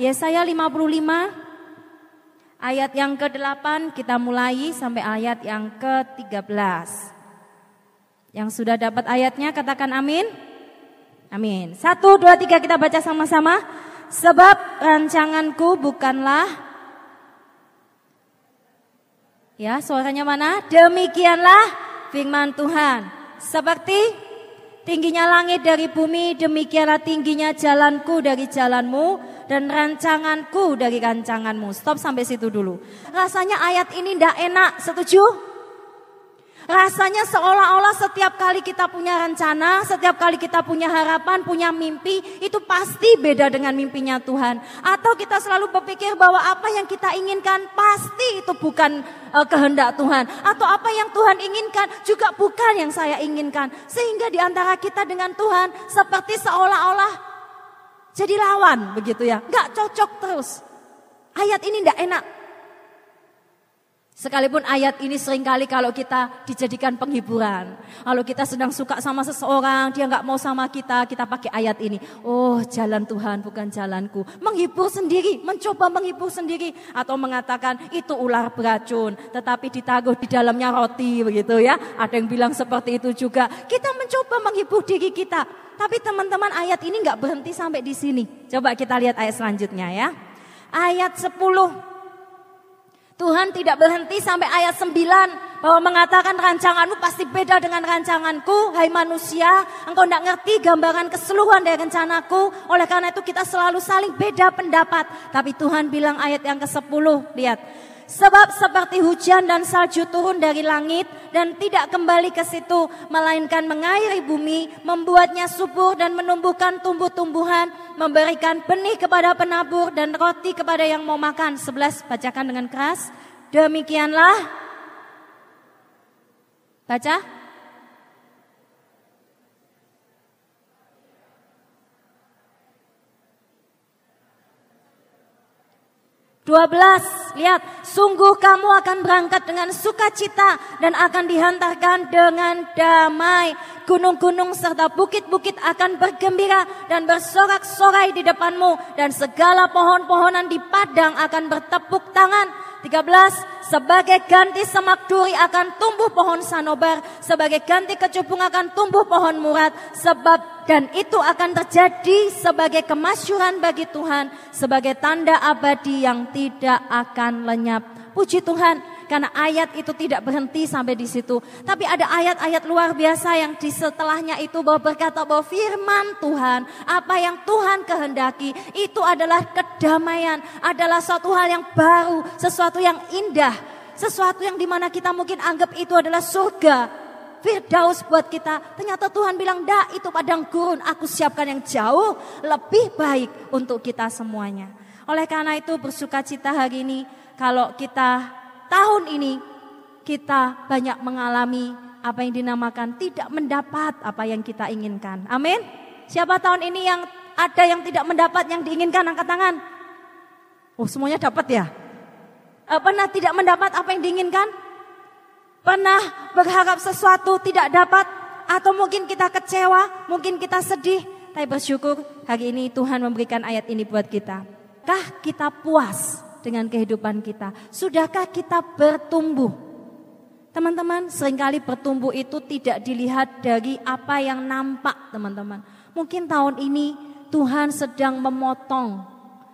Yesaya 55 ayat yang ke-8 kita mulai sampai ayat yang ke-13. Yang sudah dapat ayatnya katakan amin. Amin. Satu, dua, tiga kita baca sama-sama. Sebab rancanganku bukanlah Ya, suaranya mana? Demikianlah firman Tuhan. Seperti tingginya langit dari bumi, demikianlah tingginya jalanku dari jalanmu dan rancanganku dari rancanganmu. Stop sampai situ dulu. Rasanya ayat ini tidak enak, setuju? Rasanya seolah-olah setiap kali kita punya rencana, setiap kali kita punya harapan, punya mimpi, itu pasti beda dengan mimpinya Tuhan. Atau kita selalu berpikir bahwa apa yang kita inginkan pasti itu bukan uh, kehendak Tuhan. Atau apa yang Tuhan inginkan juga bukan yang saya inginkan. Sehingga di antara kita dengan Tuhan seperti seolah-olah jadi lawan begitu ya. Gak cocok terus. Ayat ini tidak enak. Sekalipun ayat ini sering kali kalau kita dijadikan penghiburan. Kalau kita sedang suka sama seseorang, dia nggak mau sama kita, kita pakai ayat ini. Oh jalan Tuhan bukan jalanku. Menghibur sendiri, mencoba menghibur sendiri. Atau mengatakan itu ular beracun, tetapi ditaruh di dalamnya roti begitu ya. Ada yang bilang seperti itu juga. Kita mencoba menghibur diri kita. Tapi teman-teman ayat ini nggak berhenti sampai di sini. Coba kita lihat ayat selanjutnya ya. Ayat 10 Tuhan tidak berhenti sampai ayat 9 bahwa mengatakan rancanganmu pasti beda dengan rancanganku. Hai manusia, engkau tidak ngerti gambaran keseluruhan dari rencanaku. Oleh karena itu kita selalu saling beda pendapat. Tapi Tuhan bilang ayat yang ke-10, lihat. Sebab seperti hujan dan salju turun dari langit dan tidak kembali ke situ, melainkan mengairi bumi, membuatnya subur dan menumbuhkan tumbuh-tumbuhan, memberikan benih kepada penabur dan roti kepada yang mau makan. Sebelas, bacakan dengan keras. Demikianlah. Baca. 12. Lihat, sungguh kamu akan berangkat dengan sukacita dan akan dihantarkan dengan damai. Gunung-gunung serta bukit-bukit akan bergembira dan bersorak-sorai di depanmu dan segala pohon-pohonan di padang akan bertepuk tangan. 13. Sebagai ganti semak duri akan tumbuh pohon sanobar, sebagai ganti kecubung akan tumbuh pohon murad, sebab dan itu akan terjadi sebagai kemasyuran bagi Tuhan, sebagai tanda abadi yang tidak akan lenyap. Puji Tuhan, karena ayat itu tidak berhenti sampai di situ. Tapi ada ayat-ayat luar biasa yang di setelahnya itu bahwa berkata bahwa firman Tuhan, apa yang Tuhan kehendaki itu adalah kedamaian, adalah suatu hal yang baru, sesuatu yang indah, sesuatu yang di mana kita mungkin anggap itu adalah surga. Firdaus buat kita. Ternyata Tuhan bilang, dah itu padang gurun. Aku siapkan yang jauh lebih baik untuk kita semuanya. Oleh karena itu bersuka cita hari ini. Kalau kita tahun ini kita banyak mengalami apa yang dinamakan tidak mendapat apa yang kita inginkan. Amin. Siapa tahun ini yang ada yang tidak mendapat yang diinginkan angkat tangan? Oh, semuanya dapat ya? Eh, pernah tidak mendapat apa yang diinginkan? Pernah berharap sesuatu tidak dapat atau mungkin kita kecewa, mungkin kita sedih, tapi bersyukur hari ini Tuhan memberikan ayat ini buat kita. Kah kita puas dengan kehidupan kita? Sudahkah kita bertumbuh? Teman-teman, sering kali bertumbuh itu tidak dilihat dari apa yang nampak, teman-teman. Mungkin tahun ini Tuhan sedang memotong,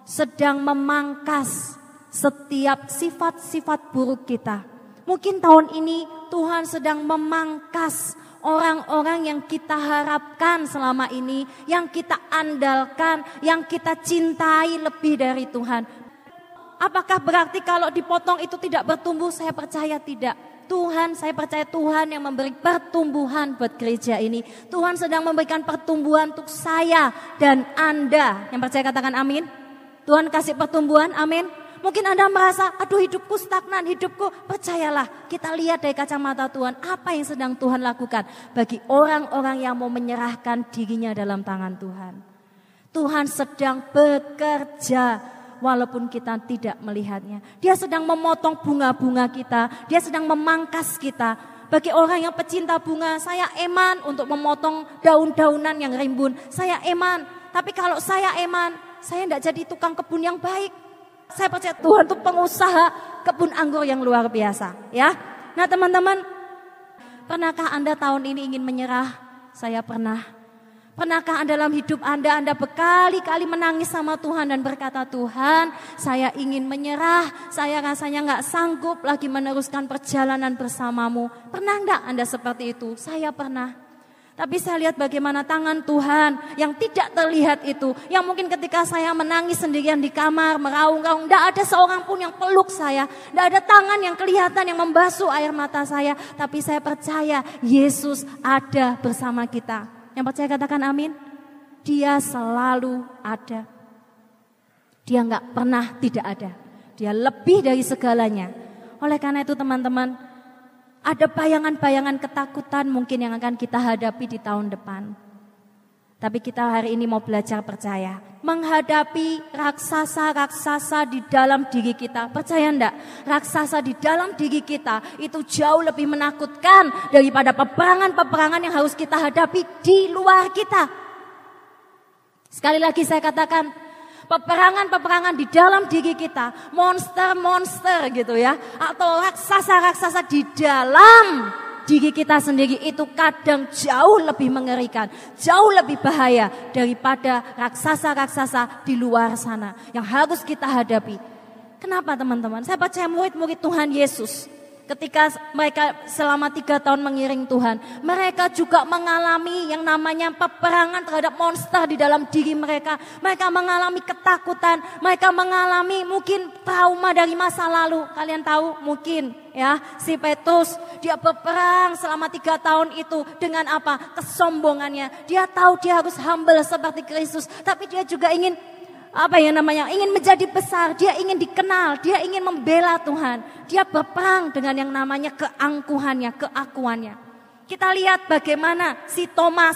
sedang memangkas setiap sifat-sifat buruk kita. Mungkin tahun ini Tuhan sedang memangkas orang-orang yang kita harapkan selama ini, yang kita andalkan, yang kita cintai lebih dari Tuhan. Apakah berarti kalau dipotong itu tidak bertumbuh? Saya percaya tidak. Tuhan, saya percaya Tuhan yang memberi pertumbuhan buat gereja ini. Tuhan sedang memberikan pertumbuhan untuk saya dan Anda. Yang percaya katakan amin. Tuhan kasih pertumbuhan, amin. Mungkin Anda merasa, aduh hidupku stagnan, hidupku. Percayalah, kita lihat dari kacamata Tuhan. Apa yang sedang Tuhan lakukan bagi orang-orang yang mau menyerahkan dirinya dalam tangan Tuhan. Tuhan sedang bekerja walaupun kita tidak melihatnya. Dia sedang memotong bunga-bunga kita, dia sedang memangkas kita. Bagi orang yang pecinta bunga, saya eman untuk memotong daun-daunan yang rimbun. Saya eman. Tapi kalau saya eman, saya tidak jadi tukang kebun yang baik. Saya percaya Tuhan itu pengusaha kebun anggur yang luar biasa. Ya, Nah teman-teman, pernahkah Anda tahun ini ingin menyerah? Saya pernah. Pernahkah dalam hidup Anda, Anda berkali-kali menangis sama Tuhan dan berkata, Tuhan saya ingin menyerah, saya rasanya nggak sanggup lagi meneruskan perjalanan bersamamu. Pernah nggak Anda seperti itu? Saya pernah. Tapi saya lihat bagaimana tangan Tuhan yang tidak terlihat itu. Yang mungkin ketika saya menangis sendirian di kamar, meraung-raung. Tidak ada seorang pun yang peluk saya. Tidak ada tangan yang kelihatan yang membasuh air mata saya. Tapi saya percaya Yesus ada bersama kita. Yang percaya katakan amin. Dia selalu ada. Dia nggak pernah tidak ada. Dia lebih dari segalanya. Oleh karena itu teman-teman, ada bayangan-bayangan ketakutan mungkin yang akan kita hadapi di tahun depan. Tapi kita hari ini mau belajar percaya. Menghadapi raksasa-raksasa di dalam diri kita. Percaya enggak? Raksasa di dalam diri kita itu jauh lebih menakutkan daripada peperangan-peperangan yang harus kita hadapi di luar kita. Sekali lagi saya katakan, peperangan-peperangan di dalam diri kita, monster-monster gitu ya, atau raksasa-raksasa di dalam diri kita sendiri itu kadang jauh lebih mengerikan, jauh lebih bahaya daripada raksasa-raksasa di luar sana yang harus kita hadapi. Kenapa teman-teman? Saya percaya murid-murid Tuhan Yesus ketika mereka selama tiga tahun mengiring Tuhan, mereka juga mengalami yang namanya peperangan terhadap monster di dalam diri mereka. Mereka mengalami ketakutan, mereka mengalami mungkin trauma dari masa lalu. Kalian tahu mungkin ya si Petrus dia berperang selama tiga tahun itu dengan apa kesombongannya. Dia tahu dia harus humble seperti Kristus, tapi dia juga ingin apa ya namanya ingin menjadi besar, dia ingin dikenal, dia ingin membela Tuhan. Dia berperang dengan yang namanya keangkuhannya, keakuannya. Kita lihat bagaimana si Thomas.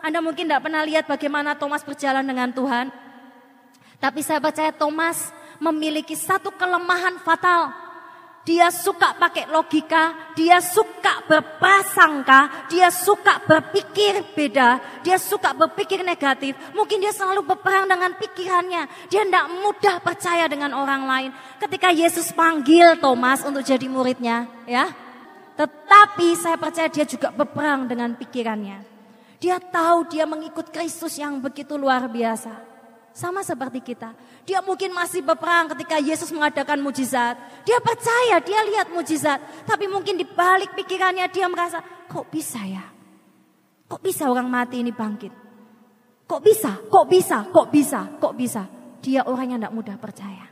Anda mungkin tidak pernah lihat bagaimana Thomas berjalan dengan Tuhan. Tapi saya percaya Thomas memiliki satu kelemahan fatal. Dia suka pakai logika, dia suka berprasangka, dia suka berpikir beda, dia suka berpikir negatif. Mungkin dia selalu berperang dengan pikirannya. Dia tidak mudah percaya dengan orang lain. Ketika Yesus panggil Thomas untuk jadi muridnya, ya. Tetapi saya percaya dia juga berperang dengan pikirannya. Dia tahu dia mengikut Kristus yang begitu luar biasa. Sama seperti kita. Dia mungkin masih berperang ketika Yesus mengadakan mujizat. Dia percaya, dia lihat mujizat. Tapi mungkin di balik pikirannya dia merasa, kok bisa ya? Kok bisa orang mati ini bangkit? Kok bisa? Kok bisa? Kok bisa? Kok bisa? Dia orang yang tidak mudah percaya.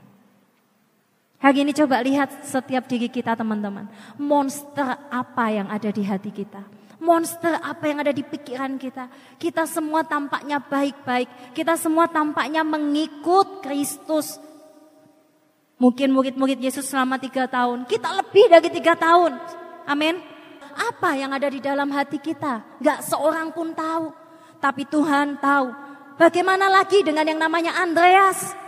Hari ini coba lihat setiap diri kita teman-teman. Monster apa yang ada di hati kita monster apa yang ada di pikiran kita. Kita semua tampaknya baik-baik. Kita semua tampaknya mengikut Kristus. Mungkin murid-murid Yesus selama tiga tahun. Kita lebih dari tiga tahun. Amin. Apa yang ada di dalam hati kita? Gak seorang pun tahu. Tapi Tuhan tahu. Bagaimana lagi dengan yang namanya Andreas?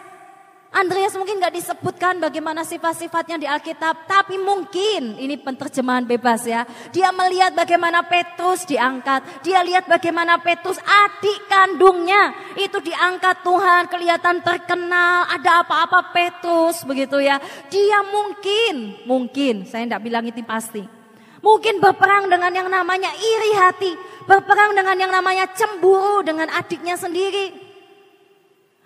Andreas mungkin gak disebutkan bagaimana sifat-sifatnya di Alkitab, tapi mungkin ini penterjemahan bebas ya. Dia melihat bagaimana Petrus diangkat, dia lihat bagaimana Petrus adik kandungnya itu diangkat Tuhan, kelihatan terkenal, ada apa-apa Petrus begitu ya. Dia mungkin, mungkin, saya tidak bilang itu pasti. Mungkin berperang dengan yang namanya iri hati, berperang dengan yang namanya cemburu dengan adiknya sendiri.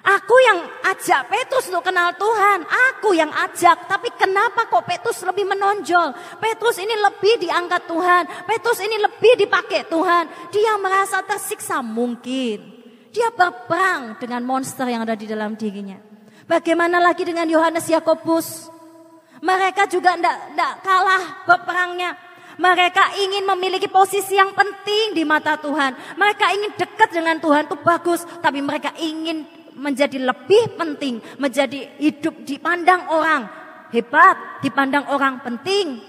Aku yang ajak Petrus untuk kenal Tuhan. Aku yang ajak. Tapi kenapa kok Petrus lebih menonjol? Petrus ini lebih diangkat Tuhan. Petrus ini lebih dipakai Tuhan. Dia merasa tersiksa mungkin. Dia berperang dengan monster yang ada di dalam dirinya. Bagaimana lagi dengan Yohanes Yakobus? Mereka juga tidak kalah berperangnya. Mereka ingin memiliki posisi yang penting di mata Tuhan. Mereka ingin dekat dengan Tuhan itu bagus. Tapi mereka ingin menjadi lebih penting, menjadi hidup dipandang orang hebat, dipandang orang penting.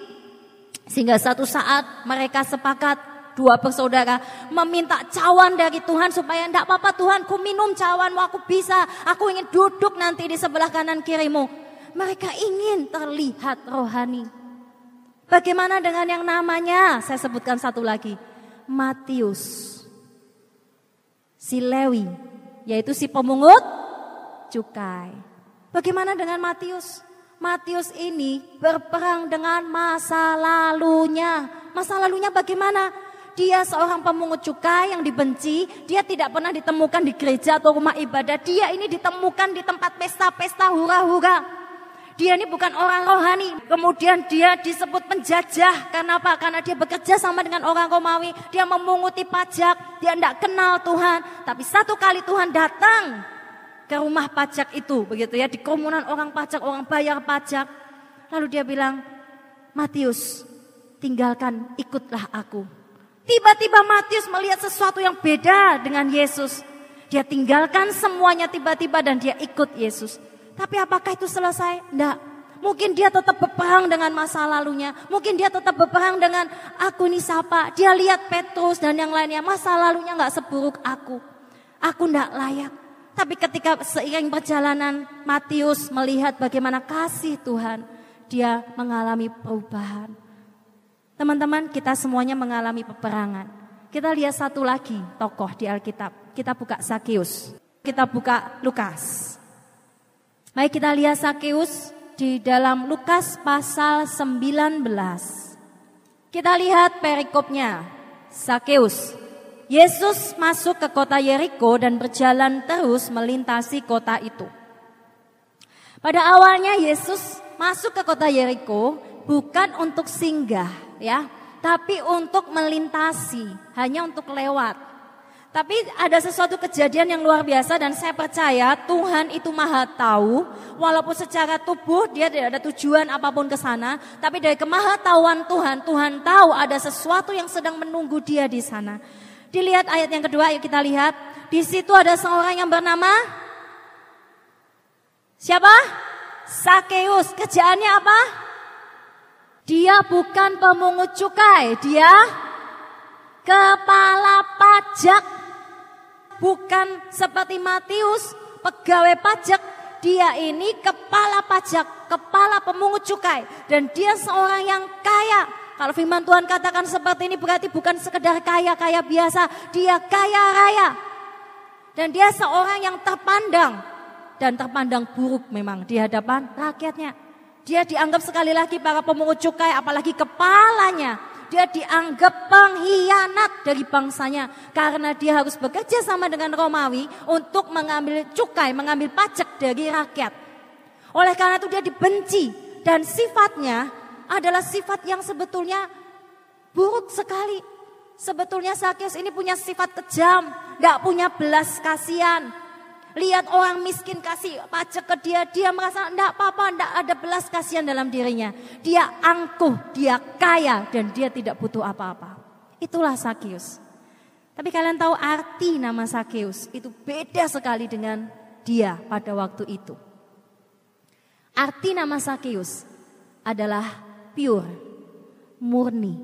Sehingga satu saat mereka sepakat dua bersaudara meminta cawan dari Tuhan supaya tidak apa-apa Tuhan ku minum cawan aku bisa aku ingin duduk nanti di sebelah kanan kirimu. Mereka ingin terlihat rohani. Bagaimana dengan yang namanya? Saya sebutkan satu lagi. Matius. Si Lewi yaitu si pemungut cukai. Bagaimana dengan Matius? Matius ini berperang dengan masa lalunya. Masa lalunya bagaimana? Dia seorang pemungut cukai yang dibenci, dia tidak pernah ditemukan di gereja atau rumah ibadah. Dia ini ditemukan di tempat pesta-pesta hura-hura. Dia ini bukan orang rohani. Kemudian dia disebut penjajah. Kenapa? Karena dia bekerja sama dengan orang Romawi. Dia memunguti pajak. Dia tidak kenal Tuhan. Tapi satu kali Tuhan datang ke rumah pajak itu. begitu ya Di komunan orang pajak, orang bayar pajak. Lalu dia bilang, Matius, tinggalkan, ikutlah aku. Tiba-tiba Matius melihat sesuatu yang beda dengan Yesus. Dia tinggalkan semuanya tiba-tiba dan dia ikut Yesus. Tapi apakah itu selesai? Tidak. Mungkin dia tetap berperang dengan masa lalunya. Mungkin dia tetap berperang dengan aku ini siapa. Dia lihat Petrus dan yang lainnya. Masa lalunya nggak seburuk aku. Aku tidak layak. Tapi ketika seiring perjalanan Matius melihat bagaimana kasih Tuhan. Dia mengalami perubahan. Teman-teman kita semuanya mengalami peperangan. Kita lihat satu lagi tokoh di Alkitab. Kita buka Sakeus. Kita buka Lukas. Mari kita lihat Sakeus di dalam Lukas pasal 19. Kita lihat perikopnya. Sakeus. Yesus masuk ke kota Yeriko dan berjalan terus melintasi kota itu. Pada awalnya Yesus masuk ke kota Yeriko bukan untuk singgah ya, tapi untuk melintasi, hanya untuk lewat. Tapi ada sesuatu kejadian yang luar biasa dan saya percaya Tuhan itu maha tahu. Walaupun secara tubuh dia tidak ada tujuan apa pun ke sana. Tapi dari kemahatauan Tuhan, Tuhan tahu ada sesuatu yang sedang menunggu dia di sana. Dilihat ayat yang kedua, yuk kita lihat. Di situ ada seorang yang bernama siapa? Sakeus. Kerjaannya apa? Dia bukan pemungut cukai, dia kepala pajak bukan seperti Matius, pegawai pajak. Dia ini kepala pajak, kepala pemungut cukai. Dan dia seorang yang kaya. Kalau firman Tuhan katakan seperti ini berarti bukan sekedar kaya-kaya biasa. Dia kaya raya. Dan dia seorang yang terpandang. Dan terpandang buruk memang di hadapan rakyatnya. Dia dianggap sekali lagi para pemungut cukai apalagi kepalanya dia dianggap pengkhianat dari bangsanya karena dia harus bekerja sama dengan Romawi untuk mengambil cukai, mengambil pajak dari rakyat. Oleh karena itu dia dibenci dan sifatnya adalah sifat yang sebetulnya buruk sekali. Sebetulnya Sakyus ini punya sifat kejam, gak punya belas kasihan, Lihat orang miskin kasih pajak ke dia, dia merasa enggak apa-apa, enggak ada belas kasihan dalam dirinya. Dia angkuh, dia kaya dan dia tidak butuh apa-apa. Itulah Sakius. Tapi kalian tahu arti nama Sakeus itu beda sekali dengan dia pada waktu itu. Arti nama Sakeus adalah pure, murni.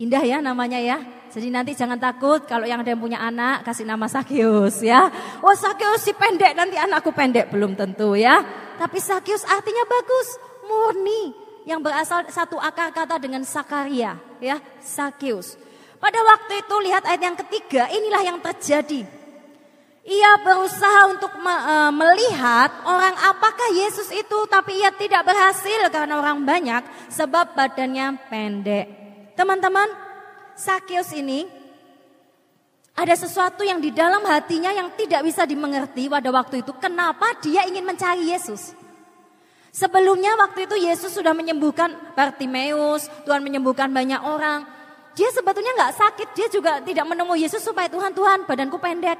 Indah ya namanya ya. Jadi nanti jangan takut kalau yang ada yang punya anak kasih nama Sakius ya. Oh Sakius si pendek nanti anakku pendek belum tentu ya. Tapi Sakius artinya bagus, murni yang berasal satu akar kata dengan Sakaria ya, Sakius. Pada waktu itu lihat ayat yang ketiga, inilah yang terjadi. Ia berusaha untuk e, melihat orang apakah Yesus itu tapi ia tidak berhasil karena orang banyak sebab badannya pendek. Teman-teman, Sakius ini ada sesuatu yang di dalam hatinya yang tidak bisa dimengerti pada waktu itu. Kenapa dia ingin mencari Yesus? Sebelumnya waktu itu Yesus sudah menyembuhkan Bartimeus, Tuhan menyembuhkan banyak orang. Dia sebetulnya nggak sakit, dia juga tidak menemui Yesus supaya Tuhan Tuhan badanku pendek,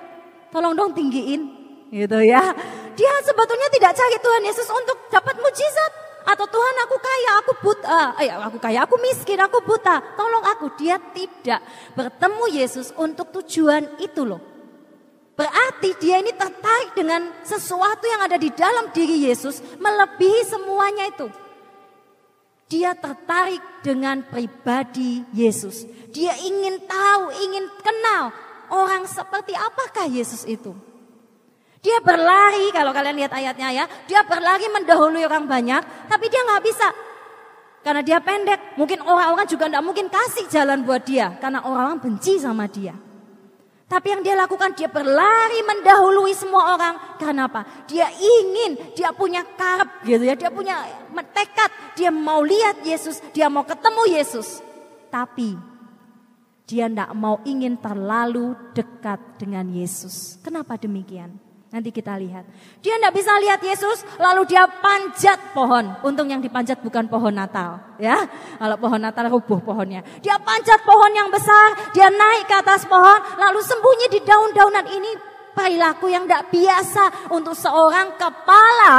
tolong dong tinggiin, gitu ya. Dia sebetulnya tidak cari Tuhan Yesus untuk dapat mujizat, atau Tuhan aku kaya, aku buta, eh, aku kaya, aku miskin, aku buta. Tolong aku. Dia tidak bertemu Yesus untuk tujuan itu loh. Berarti dia ini tertarik dengan sesuatu yang ada di dalam diri Yesus melebihi semuanya itu. Dia tertarik dengan pribadi Yesus. Dia ingin tahu, ingin kenal orang seperti apakah Yesus itu. Dia berlari, kalau kalian lihat ayatnya ya, dia berlari mendahului orang banyak, tapi dia nggak bisa. Karena dia pendek, mungkin orang-orang juga nggak mungkin kasih jalan buat dia, karena orang-orang benci sama dia. Tapi yang dia lakukan, dia berlari mendahului semua orang. Karena apa? Dia ingin, dia punya karep gitu ya. Dia punya tekad, dia mau lihat Yesus, dia mau ketemu Yesus. Tapi dia tidak mau ingin terlalu dekat dengan Yesus. Kenapa demikian? Nanti kita lihat. Dia tidak bisa lihat Yesus, lalu dia panjat pohon. Untung yang dipanjat bukan pohon Natal, ya. Kalau pohon Natal rubuh pohonnya. Dia panjat pohon yang besar, dia naik ke atas pohon, lalu sembunyi di daun-daunan ini. Perilaku yang tidak biasa untuk seorang kepala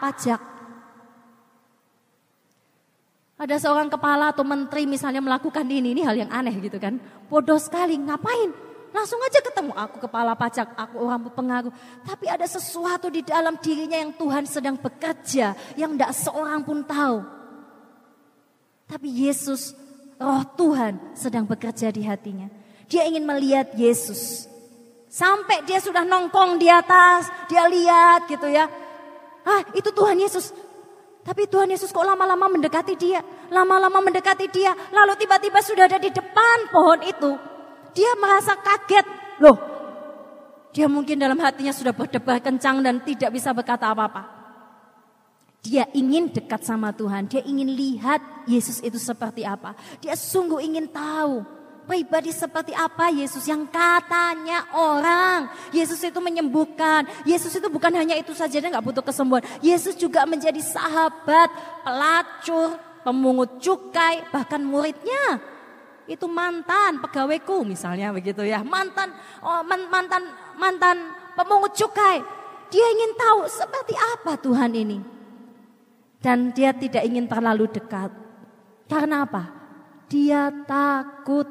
pajak. Ada seorang kepala atau menteri misalnya melakukan ini, ini hal yang aneh gitu kan. Bodoh sekali, ngapain? Langsung aja ketemu aku kepala pajak, aku orang berpengaruh. Tapi ada sesuatu di dalam dirinya yang Tuhan sedang bekerja, yang tidak seorang pun tahu. Tapi Yesus, roh Tuhan sedang bekerja di hatinya. Dia ingin melihat Yesus. Sampai dia sudah nongkong di atas, dia lihat gitu ya. Ah itu Tuhan Yesus. Tapi Tuhan Yesus kok lama-lama mendekati dia. Lama-lama mendekati dia. Lalu tiba-tiba sudah ada di depan pohon itu. Dia merasa kaget. Loh, dia mungkin dalam hatinya sudah berdebar kencang dan tidak bisa berkata apa-apa. Dia ingin dekat sama Tuhan. Dia ingin lihat Yesus itu seperti apa. Dia sungguh ingin tahu pribadi seperti apa Yesus yang katanya orang. Yesus itu menyembuhkan. Yesus itu bukan hanya itu saja dia nggak butuh kesembuhan. Yesus juga menjadi sahabat, pelacur, pemungut cukai, bahkan muridnya itu mantan pegawaiku misalnya begitu ya. Mantan oh, mantan mantan pemungut cukai. Dia ingin tahu seperti apa Tuhan ini. Dan dia tidak ingin terlalu dekat. Karena apa? Dia takut.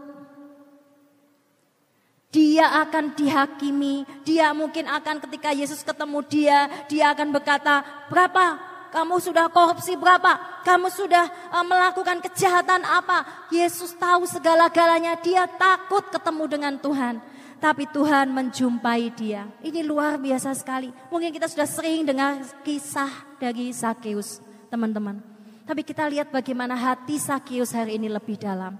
Dia akan dihakimi. Dia mungkin akan ketika Yesus ketemu dia, dia akan berkata, "Berapa kamu sudah korupsi berapa? Kamu sudah uh, melakukan kejahatan apa? Yesus tahu segala-galanya. Dia takut ketemu dengan Tuhan. Tapi Tuhan menjumpai dia. Ini luar biasa sekali. Mungkin kita sudah sering dengar kisah dari Sakeus, teman-teman. Tapi kita lihat bagaimana hati Sakeus hari ini lebih dalam.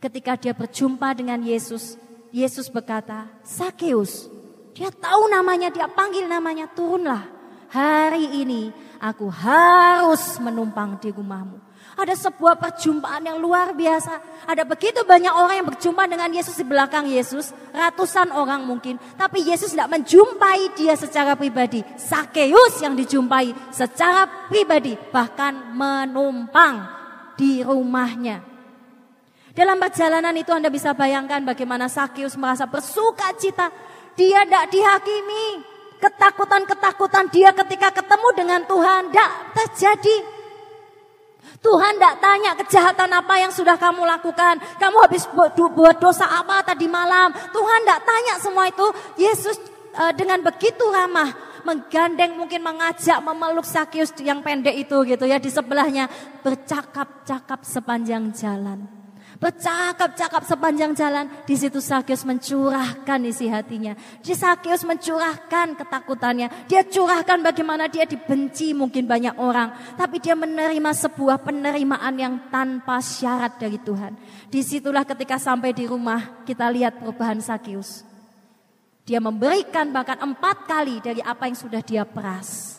Ketika dia berjumpa dengan Yesus, Yesus berkata, Sakeus, dia tahu namanya, dia panggil namanya, turunlah. Hari ini aku harus menumpang di rumahmu. Ada sebuah perjumpaan yang luar biasa. Ada begitu banyak orang yang berjumpa dengan Yesus di belakang Yesus. Ratusan orang mungkin. Tapi Yesus tidak menjumpai dia secara pribadi. Sakeus yang dijumpai secara pribadi. Bahkan menumpang di rumahnya. Dalam perjalanan itu Anda bisa bayangkan bagaimana Sakeus merasa bersuka cita. Dia tidak dihakimi. Ketakutan-ketakutan dia ketika ketemu dengan Tuhan tidak terjadi. Tuhan tidak tanya kejahatan apa yang sudah kamu lakukan. Kamu habis buat dosa apa tadi malam. Tuhan tidak tanya semua itu. Yesus uh, dengan begitu ramah menggandeng mungkin mengajak memeluk Sakius yang pendek itu gitu ya di sebelahnya bercakap-cakap sepanjang jalan. Bercakap-cakap sepanjang jalan. Di situ Sakyus mencurahkan isi hatinya. Di Sakyus mencurahkan ketakutannya. Dia curahkan bagaimana dia dibenci mungkin banyak orang. Tapi dia menerima sebuah penerimaan yang tanpa syarat dari Tuhan. Di situlah ketika sampai di rumah kita lihat perubahan Sakyus. Dia memberikan bahkan empat kali dari apa yang sudah dia peras.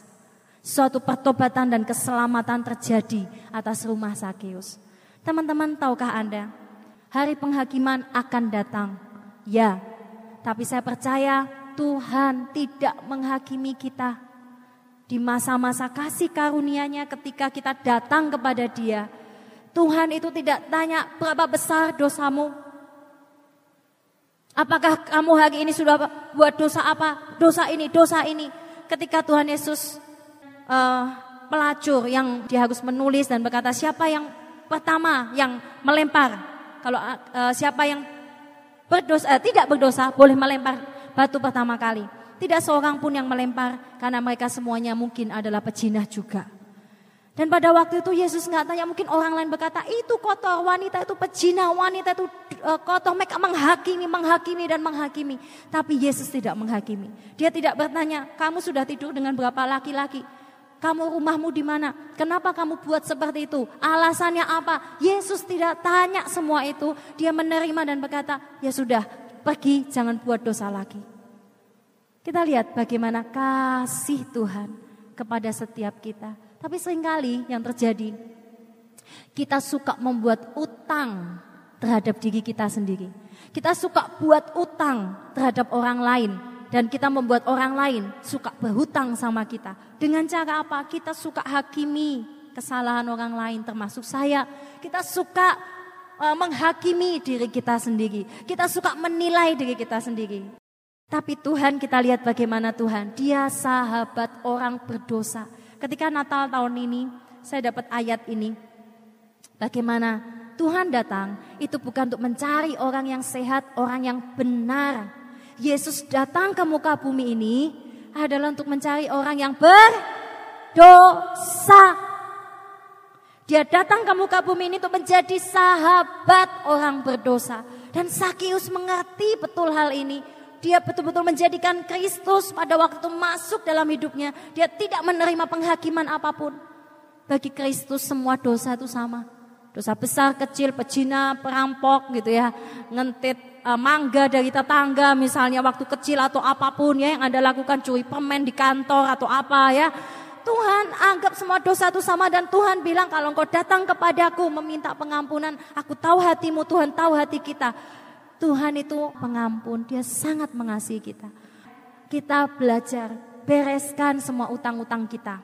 Suatu pertobatan dan keselamatan terjadi atas rumah Sakyus. Teman-teman tahukah Anda, hari penghakiman akan datang. Ya, tapi saya percaya Tuhan tidak menghakimi kita. Di masa-masa kasih karunia-Nya ketika kita datang kepada Dia, Tuhan itu tidak tanya berapa besar dosamu. Apakah kamu hari ini sudah buat dosa apa? Dosa ini, dosa ini. Ketika Tuhan Yesus uh, pelacur yang dia harus menulis dan berkata siapa yang pertama yang melempar. Kalau uh, siapa yang berdosa uh, tidak berdosa boleh melempar batu pertama kali. Tidak seorang pun yang melempar karena mereka semuanya mungkin adalah pejinah juga. Dan pada waktu itu Yesus nggak tanya mungkin orang lain berkata itu kotor wanita itu pejina wanita itu uh, kotor mereka menghakimi menghakimi dan menghakimi. Tapi Yesus tidak menghakimi. Dia tidak bertanya kamu sudah tidur dengan berapa laki-laki. Kamu rumahmu di mana? Kenapa kamu buat seperti itu? Alasannya apa? Yesus tidak tanya semua itu. Dia menerima dan berkata, ya sudah, pergi jangan buat dosa lagi. Kita lihat bagaimana kasih Tuhan kepada setiap kita. Tapi sering kali yang terjadi, kita suka membuat utang terhadap diri kita sendiri. Kita suka buat utang terhadap orang lain dan kita membuat orang lain suka berhutang sama kita. Dengan cara apa? Kita suka hakimi kesalahan orang lain termasuk saya. Kita suka uh, menghakimi diri kita sendiri. Kita suka menilai diri kita sendiri. Tapi Tuhan kita lihat bagaimana Tuhan. Dia sahabat orang berdosa. Ketika Natal tahun ini saya dapat ayat ini. Bagaimana Tuhan datang itu bukan untuk mencari orang yang sehat, orang yang benar. Yesus datang ke muka bumi ini adalah untuk mencari orang yang berdosa. Dia datang ke muka bumi ini untuk menjadi sahabat orang berdosa. Dan Sakius mengerti betul hal ini. Dia betul-betul menjadikan Kristus pada waktu masuk dalam hidupnya. Dia tidak menerima penghakiman apa pun. Bagi Kristus semua dosa itu sama. Dosa besar, kecil, pecina, perampok gitu ya. Ngentit uh, mangga dari tetangga misalnya waktu kecil atau apa pun ya yang Anda lakukan curi permen di kantor atau apa ya Tuhan anggap semua dosa itu sama dan Tuhan bilang kalau engkau datang kepadaku meminta pengampunan, aku tahu hatimu, Tuhan tahu hati kita. Tuhan itu pengampun, dia sangat mengasihi kita. Kita belajar bereskan semua utang-utang kita.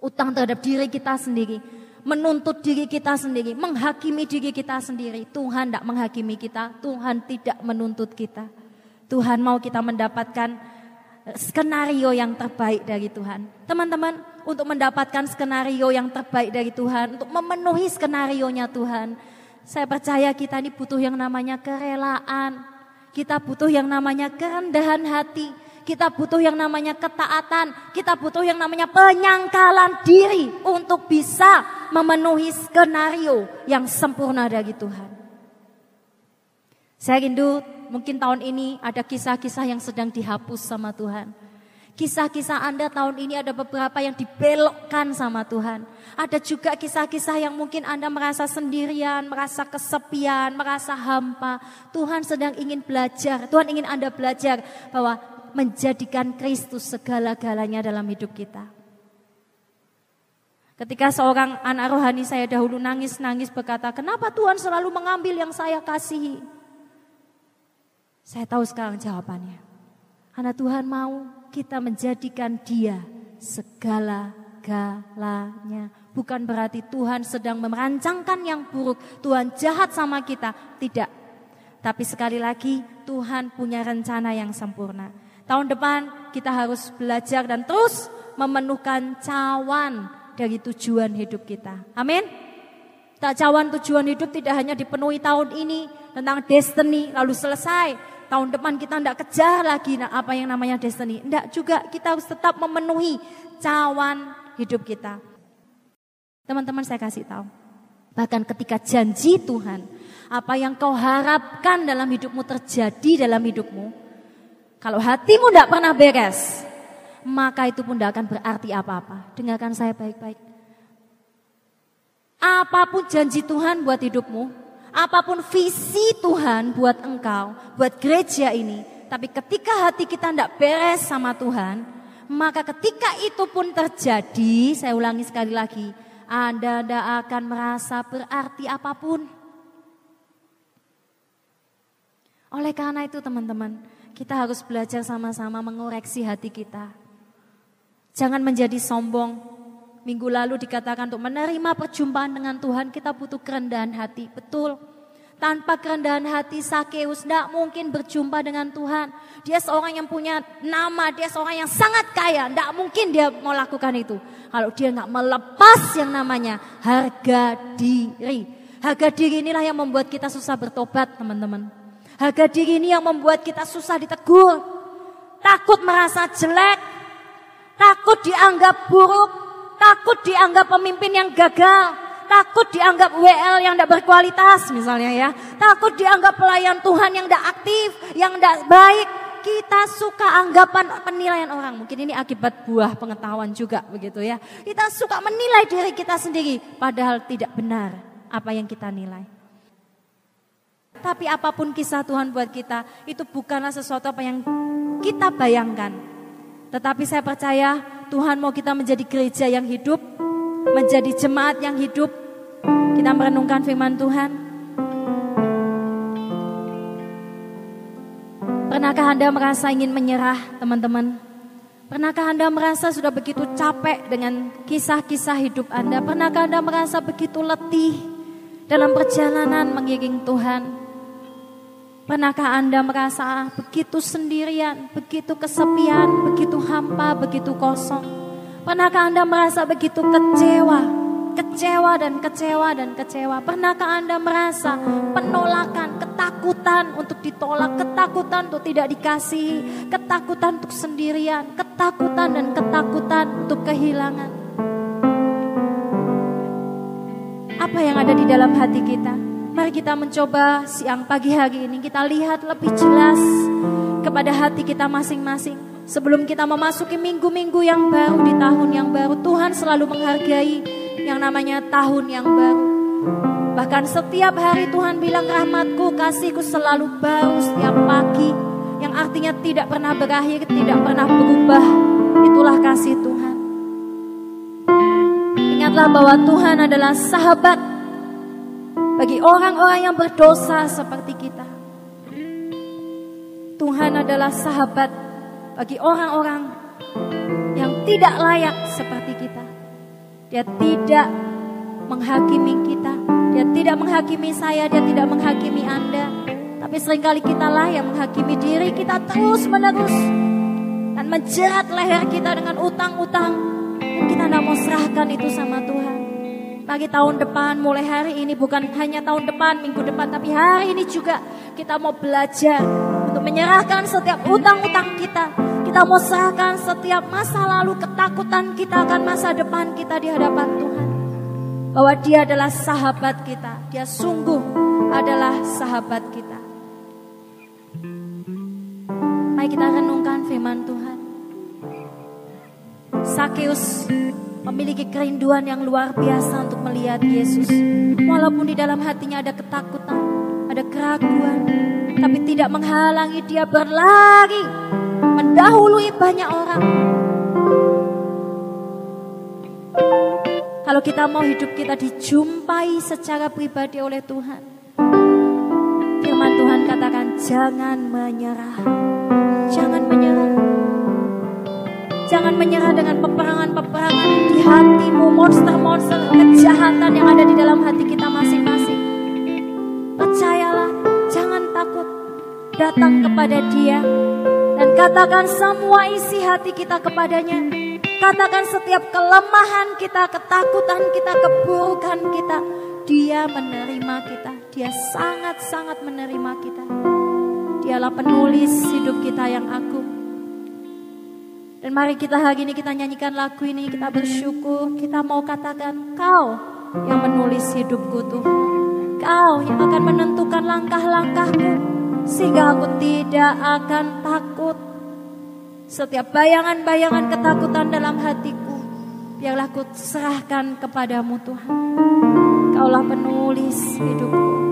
Utang terhadap diri kita sendiri, menuntut diri kita sendiri, menghakimi diri kita sendiri. Tuhan tidak menghakimi kita, Tuhan tidak menuntut kita. Tuhan mau kita mendapatkan skenario yang terbaik dari Tuhan. Teman-teman, untuk mendapatkan skenario yang terbaik dari Tuhan, untuk memenuhi skenario-nya Tuhan, saya percaya kita ini butuh yang namanya kerelaan. Kita butuh yang namanya kerendahan hati. Kita butuh yang namanya ketaatan. Kita butuh yang namanya penyangkalan diri untuk bisa memenuhi skenario yang sempurna dari Tuhan. Saya rindu mungkin tahun ini ada kisah-kisah yang sedang dihapus sama Tuhan. Kisah-kisah Anda tahun ini ada beberapa yang dibelokkan sama Tuhan. Ada juga kisah-kisah yang mungkin Anda merasa sendirian, merasa kesepian, merasa hampa. Tuhan sedang ingin belajar, Tuhan ingin Anda belajar bahwa menjadikan Kristus segala-galanya dalam hidup kita. Ketika seorang anak rohani saya dahulu nangis-nangis berkata, kenapa Tuhan selalu mengambil yang saya kasihi? Saya tahu sekarang jawabannya. Karena Tuhan mau kita menjadikan dia segala-galanya. Bukan berarti Tuhan sedang merancangkan yang buruk. Tuhan jahat sama kita. Tidak. Tapi sekali lagi Tuhan punya rencana yang sempurna. Tahun depan kita harus belajar dan terus memenuhkan cawan dari tujuan hidup kita. Amin. Tak cawan tujuan hidup tidak hanya dipenuhi tahun ini tentang destiny lalu selesai tahun depan kita tidak kejar lagi apa yang namanya destiny. Tidak juga, kita harus tetap memenuhi cawan hidup kita. Teman-teman saya kasih tahu. Bahkan ketika janji Tuhan, apa yang kau harapkan dalam hidupmu terjadi dalam hidupmu. Kalau hatimu tidak pernah beres, maka itu pun tidak akan berarti apa-apa. Dengarkan saya baik-baik. Apa pun janji Tuhan buat hidupmu, apa pun visi Tuhan buat engkau, buat gereja ini, tapi ketika hati kita tidak beres sama Tuhan, maka ketika itu pun terjadi, saya ulangi sekali lagi, Anda tidak akan merasa berarti apa pun. Oleh karena itu teman-teman, kita harus belajar sama-sama mengoreksi hati kita. Jangan menjadi sombong. Minggu lalu dikatakan untuk menerima perjumpaan dengan Tuhan kita butuh kerendahan hati. Betul. Tanpa kerendahan hati Sakeus tidak mungkin berjumpa dengan Tuhan. Dia seorang yang punya nama, dia seorang yang sangat kaya. Tidak mungkin dia mau lakukan itu. Kalau dia nggak melepas yang namanya harga diri. Harga diri inilah yang membuat kita susah bertobat teman-teman. Harga diri ini yang membuat kita susah ditegur. Takut merasa jelek. Takut dianggap buruk. Takut dianggap pemimpin yang gagal takut dianggap WL yang tidak berkualitas misalnya ya. Takut dianggap pelayan Tuhan yang tidak aktif, yang tidak baik. Kita suka anggapan penilaian orang. Mungkin ini akibat buah pengetahuan juga begitu ya. Kita suka menilai diri kita sendiri padahal tidak benar apa yang kita nilai. Tapi apa pun kisah Tuhan buat kita, itu bukanlah sesuatu apa yang kita bayangkan. Tetapi saya percaya Tuhan mau kita menjadi gereja yang hidup, menjadi jemaat yang hidup. Kita merenungkan firman Tuhan. Pernahkah Anda merasa ingin menyerah, teman-teman? Pernahkah Anda merasa sudah begitu capek dengan kisah-kisah hidup Anda? Pernahkah Anda merasa begitu letih dalam perjalanan mengiring Tuhan? Pernahkah Anda merasa begitu sendirian, begitu kesepian, begitu hampa, begitu kosong? Pernahkah Anda merasa begitu kecewa, kecewa dan kecewa dan kecewa? Pernahkah Anda merasa penolakan, ketakutan untuk ditolak, ketakutan untuk tidak dikasihi, ketakutan untuk sendirian, ketakutan dan ketakutan untuk kehilangan? Apa yang ada di dalam hati kita? Mari kita mencoba siang pagi hari ini kita lihat lebih jelas kepada hati kita masing-masing. Sebelum kita memasuki minggu-minggu yang baru di tahun yang baru, Tuhan selalu menghargai yang namanya tahun yang baru. Bahkan setiap hari Tuhan bilang rahmatku, kasihku selalu baru setiap pagi. Yang artinya tidak pernah berakhir, tidak pernah berubah. Itulah kasih Tuhan. Ingatlah bahwa Tuhan adalah sahabat bagi orang-orang yang berdosa seperti kita. Tuhan adalah sahabat bagi orang-orang yang tidak layak seperti kita. Dia tidak menghakimi kita, dia tidak menghakimi saya, dia tidak menghakimi Anda. Tapi sering kali kita lah yang menghakimi diri kita terus menerus dan menjerat leher kita dengan utang-utang. Dan kita tidak mau serahkan itu sama Tuhan. Bagi tahun depan, mulai hari ini bukan hanya tahun depan, minggu depan, tapi hari ini juga kita mau belajar untuk menyerahkan setiap utang-utang kita. Kita mau serahkan setiap masa lalu ketakutan kita akan masa depan kita di hadapan Tuhan. Bahwa dia adalah sahabat kita. Dia sungguh adalah sahabat kita. Mari kita renungkan firman Tuhan. Sakeus memiliki kerinduan yang luar biasa untuk melihat Yesus. Walaupun di dalam hatinya ada ketakutan, ada keraguan, tapi tidak menghalangi dia berlari, mendahului banyak orang. Kalau kita mau hidup kita dijumpai secara pribadi oleh Tuhan. Firman Tuhan katakan jangan menyerah. Jangan menyerah. Jangan menyerah dengan peperangan-peperangan di hatimu, monster-monster kejahatan yang ada di dalam hati kita masing-masing. Percayalah, jangan takut. Datang kepada dia dan katakan semua isi hati kita kepadanya. Katakan setiap kelemahan kita, ketakutan kita, keburukan kita. Dia menerima kita. Dia sangat-sangat menerima kita. Dialah penulis hidup kita yang agung. Dan mari kita hari ini kita nyanyikan lagu ini, kita bersyukur, kita mau katakan kau yang menulis hidupku Tuhan. Kau yang akan menentukan langkah-langkahku sehingga aku tidak akan takut. Setiap bayangan-bayangan ketakutan dalam hatiku, biarlah ku serahkan kepadamu Tuhan. Kaulah penulis hidupku.